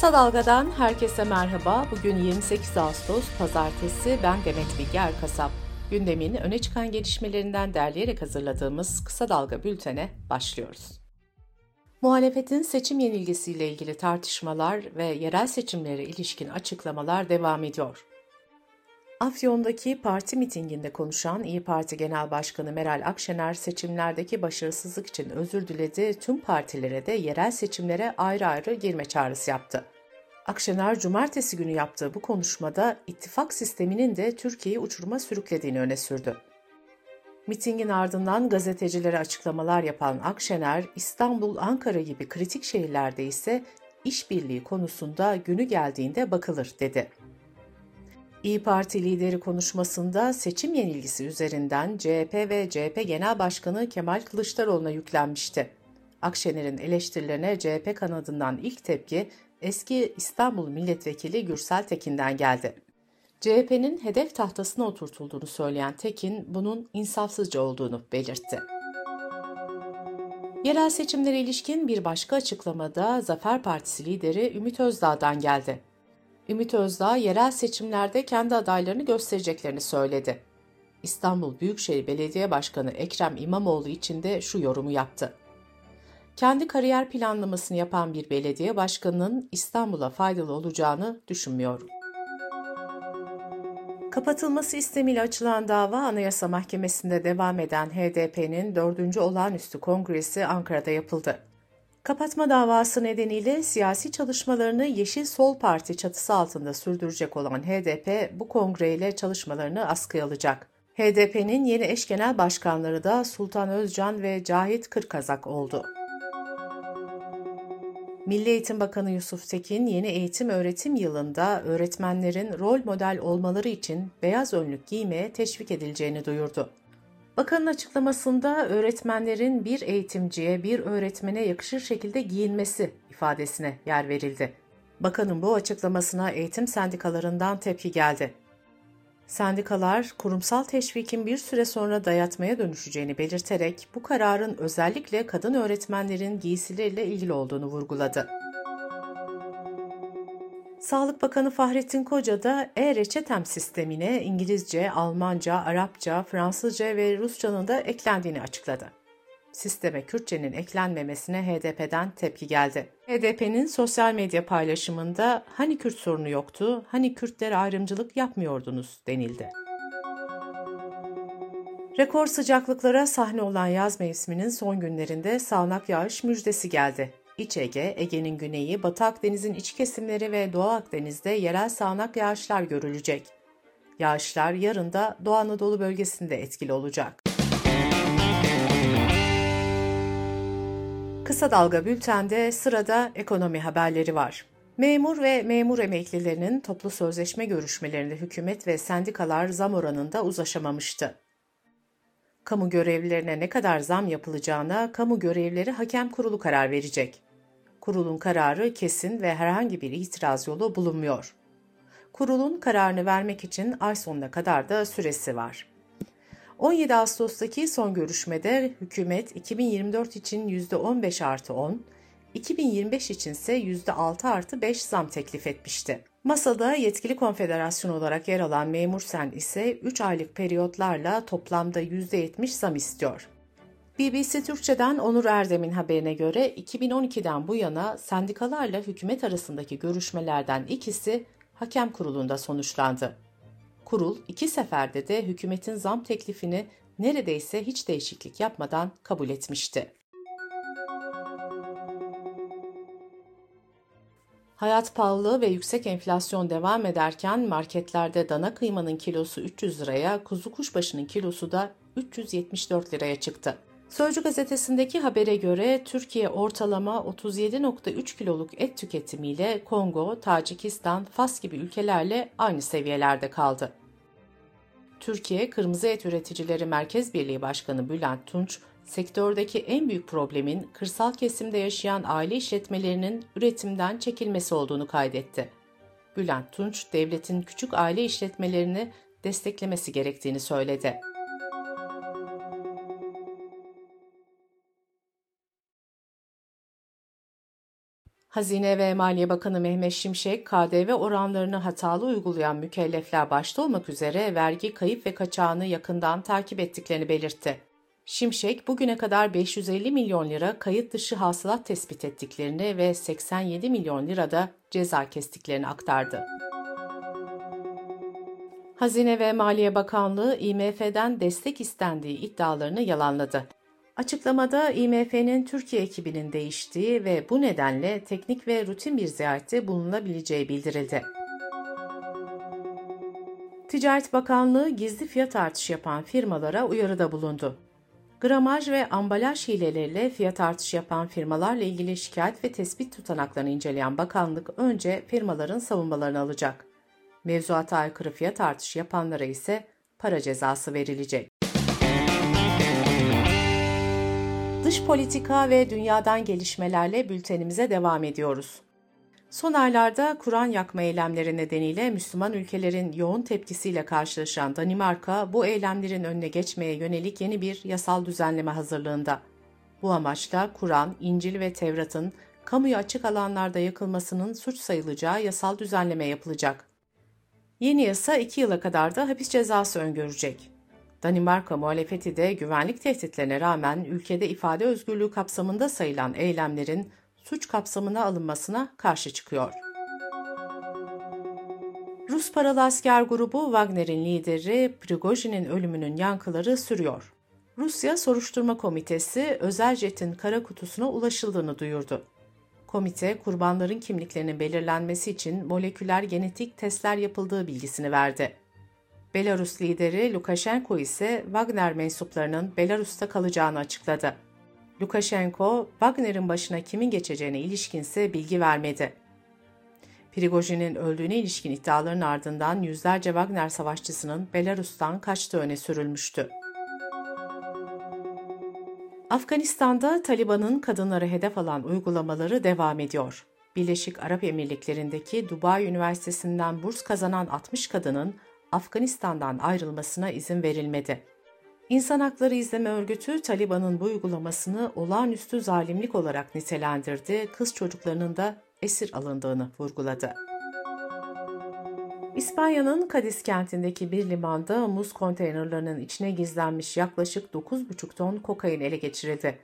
Kısa Dalga'dan herkese merhaba. Bugün 28 Ağustos Pazartesi. Ben Demet Bilge Erkasap. Gündemin öne çıkan gelişmelerinden derleyerek hazırladığımız Kısa Dalga bültene başlıyoruz. Muhalefetin seçim yenilgisiyle ilgili tartışmalar ve yerel seçimlere ilişkin açıklamalar devam ediyor. Afyon'daki parti mitinginde konuşan İyi Parti Genel Başkanı Meral Akşener seçimlerdeki başarısızlık için özür diledi, tüm partilere de yerel seçimlere ayrı ayrı girme çağrısı yaptı. Akşener cumartesi günü yaptığı bu konuşmada ittifak sisteminin de Türkiye'yi uçuruma sürüklediğini öne sürdü. Mitingin ardından gazetecilere açıklamalar yapan Akşener, İstanbul, Ankara gibi kritik şehirlerde ise işbirliği konusunda günü geldiğinde bakılır dedi. İyi Parti lideri konuşmasında seçim yenilgisi üzerinden CHP ve CHP Genel Başkanı Kemal Kılıçdaroğlu'na yüklenmişti. Akşener'in eleştirilerine CHP kanadından ilk tepki eski İstanbul Milletvekili Gürsel Tekin'den geldi. CHP'nin hedef tahtasına oturtulduğunu söyleyen Tekin, bunun insafsızca olduğunu belirtti. Yerel seçimlere ilişkin bir başka açıklamada Zafer Partisi lideri Ümit Özdağ'dan geldi. Ümit Özdağ yerel seçimlerde kendi adaylarını göstereceklerini söyledi. İstanbul Büyükşehir Belediye Başkanı Ekrem İmamoğlu için de şu yorumu yaptı. Kendi kariyer planlamasını yapan bir belediye başkanının İstanbul'a faydalı olacağını düşünmüyorum. Kapatılması istemiyle açılan dava Anayasa Mahkemesi'nde devam eden HDP'nin 4. olağanüstü kongresi Ankara'da yapıldı. Kapatma davası nedeniyle siyasi çalışmalarını Yeşil Sol Parti çatısı altında sürdürecek olan HDP bu kongreyle çalışmalarını askıya alacak. HDP'nin yeni eş genel başkanları da Sultan Özcan ve Cahit Kırkazak oldu. Milli Eğitim Bakanı Yusuf Tekin yeni eğitim öğretim yılında öğretmenlerin rol model olmaları için beyaz önlük giymeye teşvik edileceğini duyurdu. Bakanın açıklamasında öğretmenlerin bir eğitimciye, bir öğretmene yakışır şekilde giyinmesi ifadesine yer verildi. Bakanın bu açıklamasına eğitim sendikalarından tepki geldi. Sendikalar, kurumsal teşvikin bir süre sonra dayatmaya dönüşeceğini belirterek bu kararın özellikle kadın öğretmenlerin giysileriyle ilgili olduğunu vurguladı. Sağlık Bakanı Fahrettin Koca da e-reçetem sistemine İngilizce, Almanca, Arapça, Fransızca ve Rusçanın da eklendiğini açıkladı. Sisteme Kürtçenin eklenmemesine HDP'den tepki geldi. HDP'nin sosyal medya paylaşımında hani Kürt sorunu yoktu, hani Kürtlere ayrımcılık yapmıyordunuz denildi. Rekor sıcaklıklara sahne olan yaz mevsiminin son günlerinde sağanak yağış müjdesi geldi. İç Ege, Ege'nin güneyi, Batı Akdeniz'in iç kesimleri ve Doğu Akdeniz'de yerel sağanak yağışlar görülecek. Yağışlar yarın da Doğu Anadolu bölgesinde etkili olacak. Kısa Dalga Bülten'de sırada ekonomi haberleri var. Memur ve memur emeklilerinin toplu sözleşme görüşmelerinde hükümet ve sendikalar zam oranında uzlaşamamıştı. Kamu görevlilerine ne kadar zam yapılacağına kamu görevleri hakem kurulu karar verecek. Kurulun kararı kesin ve herhangi bir itiraz yolu bulunmuyor. Kurulun kararını vermek için ay sonuna kadar da süresi var. 17 Ağustos'taki son görüşmede hükümet 2024 için %15 artı 10, 2025 için ise %6 artı 5 zam teklif etmişti. Masada yetkili konfederasyon olarak yer alan Memur Sen ise 3 aylık periyotlarla toplamda %70 zam istiyor. BBC Türkçe'den Onur Erdem'in haberine göre 2012'den bu yana sendikalarla hükümet arasındaki görüşmelerden ikisi hakem kurulunda sonuçlandı. Kurul iki seferde de hükümetin zam teklifini neredeyse hiç değişiklik yapmadan kabul etmişti. Hayat pahalılığı ve yüksek enflasyon devam ederken marketlerde dana kıymanın kilosu 300 liraya, kuzu kuşbaşının kilosu da 374 liraya çıktı. Sözcü gazetesindeki habere göre Türkiye ortalama 37.3 kiloluk et tüketimiyle Kongo, Tacikistan, Fas gibi ülkelerle aynı seviyelerde kaldı. Türkiye Kırmızı Et Üreticileri Merkez Birliği Başkanı Bülent Tunç, sektördeki en büyük problemin kırsal kesimde yaşayan aile işletmelerinin üretimden çekilmesi olduğunu kaydetti. Bülent Tunç, devletin küçük aile işletmelerini desteklemesi gerektiğini söyledi. Hazine ve Maliye Bakanı Mehmet Şimşek, KDV oranlarını hatalı uygulayan mükellefler başta olmak üzere vergi kayıp ve kaçağını yakından takip ettiklerini belirtti. Şimşek, bugüne kadar 550 milyon lira kayıt dışı hasılat tespit ettiklerini ve 87 milyon lirada ceza kestiklerini aktardı. Hazine ve Maliye Bakanlığı IMF'den destek istendiği iddialarını yalanladı. Açıklamada IMF'nin Türkiye ekibinin değiştiği ve bu nedenle teknik ve rutin bir ziyarette bulunabileceği bildirildi. Ticaret Bakanlığı gizli fiyat artışı yapan firmalara uyarıda bulundu. Gramaj ve ambalaj hileleriyle fiyat artışı yapan firmalarla ilgili şikayet ve tespit tutanaklarını inceleyen bakanlık önce firmaların savunmalarını alacak. Mevzuata aykırı fiyat artışı yapanlara ise para cezası verilecek. Dış politika ve dünyadan gelişmelerle bültenimize devam ediyoruz. Son aylarda Kur'an yakma eylemleri nedeniyle Müslüman ülkelerin yoğun tepkisiyle karşılaşan Danimarka, bu eylemlerin önüne geçmeye yönelik yeni bir yasal düzenleme hazırlığında. Bu amaçla Kur'an, İncil ve Tevrat'ın kamuya açık alanlarda yakılmasının suç sayılacağı yasal düzenleme yapılacak. Yeni yasa iki yıla kadar da hapis cezası öngörecek. Danimarka muhalefeti de güvenlik tehditlerine rağmen ülkede ifade özgürlüğü kapsamında sayılan eylemlerin suç kapsamına alınmasına karşı çıkıyor. Rus paralı asker grubu Wagner'in lideri Prigojin'in ölümünün yankıları sürüyor. Rusya Soruşturma Komitesi özel jetin kara kutusuna ulaşıldığını duyurdu. Komite, kurbanların kimliklerinin belirlenmesi için moleküler genetik testler yapıldığı bilgisini verdi. Belarus lideri Lukashenko ise Wagner mensuplarının Belarus'ta kalacağını açıkladı. Lukashenko, Wagner'in başına kimin geçeceğine ilişkinse bilgi vermedi. Prigojin'in öldüğüne ilişkin iddiaların ardından yüzlerce Wagner savaşçısının Belarus'tan kaçtığı öne sürülmüştü. Afganistan'da Taliban'ın kadınları hedef alan uygulamaları devam ediyor. Birleşik Arap Emirlikleri'ndeki Dubai Üniversitesi'nden burs kazanan 60 kadının Afganistan'dan ayrılmasına izin verilmedi. İnsan Hakları İzleme Örgütü Taliban'ın bu uygulamasını olağanüstü zalimlik olarak nitelendirdi, kız çocuklarının da esir alındığını vurguladı. İspanya'nın Cadiz kentindeki bir limanda muz konteynerlarının içine gizlenmiş yaklaşık 9,5 ton kokain ele geçirildi.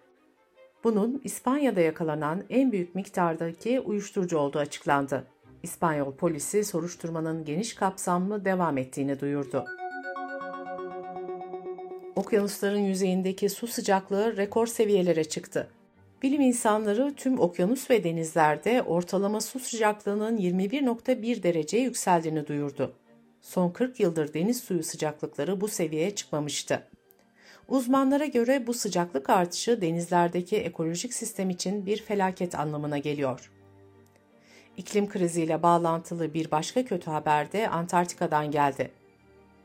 Bunun İspanya'da yakalanan en büyük miktardaki uyuşturucu olduğu açıklandı. İspanyol polisi soruşturmanın geniş kapsamlı devam ettiğini duyurdu. Okyanusların yüzeyindeki su sıcaklığı rekor seviyelere çıktı. Bilim insanları tüm okyanus ve denizlerde ortalama su sıcaklığının 21.1 derece yükseldiğini duyurdu. Son 40 yıldır deniz suyu sıcaklıkları bu seviyeye çıkmamıştı. Uzmanlara göre bu sıcaklık artışı denizlerdeki ekolojik sistem için bir felaket anlamına geliyor. İklim kriziyle bağlantılı bir başka kötü haber de Antarktika'dan geldi.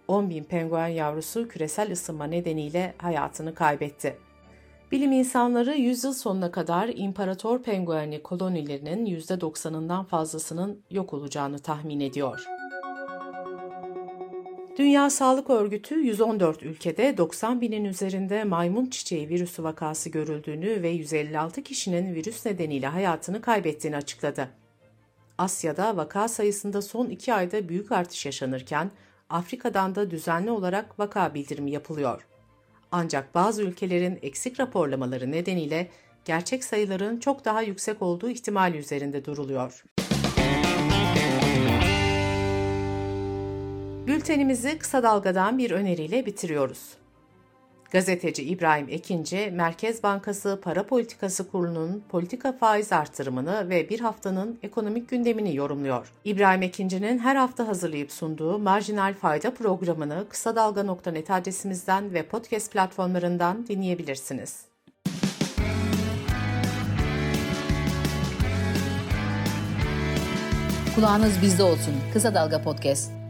10 bin penguen yavrusu küresel ısınma nedeniyle hayatını kaybetti. Bilim insanları yüzyıl sonuna kadar imparator penguenli kolonilerinin %90'ından fazlasının yok olacağını tahmin ediyor. Dünya Sağlık Örgütü 114 ülkede 90 binin üzerinde maymun çiçeği virüsü vakası görüldüğünü ve 156 kişinin virüs nedeniyle hayatını kaybettiğini açıkladı. Asya'da vaka sayısında son iki ayda büyük artış yaşanırken Afrika'dan da düzenli olarak vaka bildirimi yapılıyor. Ancak bazı ülkelerin eksik raporlamaları nedeniyle gerçek sayıların çok daha yüksek olduğu ihtimali üzerinde duruluyor. Bültenimizi kısa dalgadan bir öneriyle bitiriyoruz. Gazeteci İbrahim Ekinci, Merkez Bankası Para Politikası Kurulu'nun politika faiz artırımını ve bir haftanın ekonomik gündemini yorumluyor. İbrahim Ekinci'nin her hafta hazırlayıp sunduğu marjinal fayda programını kısa dalga.net adresimizden ve podcast platformlarından dinleyebilirsiniz. Kulağınız bizde olsun. Kısa Dalga Podcast.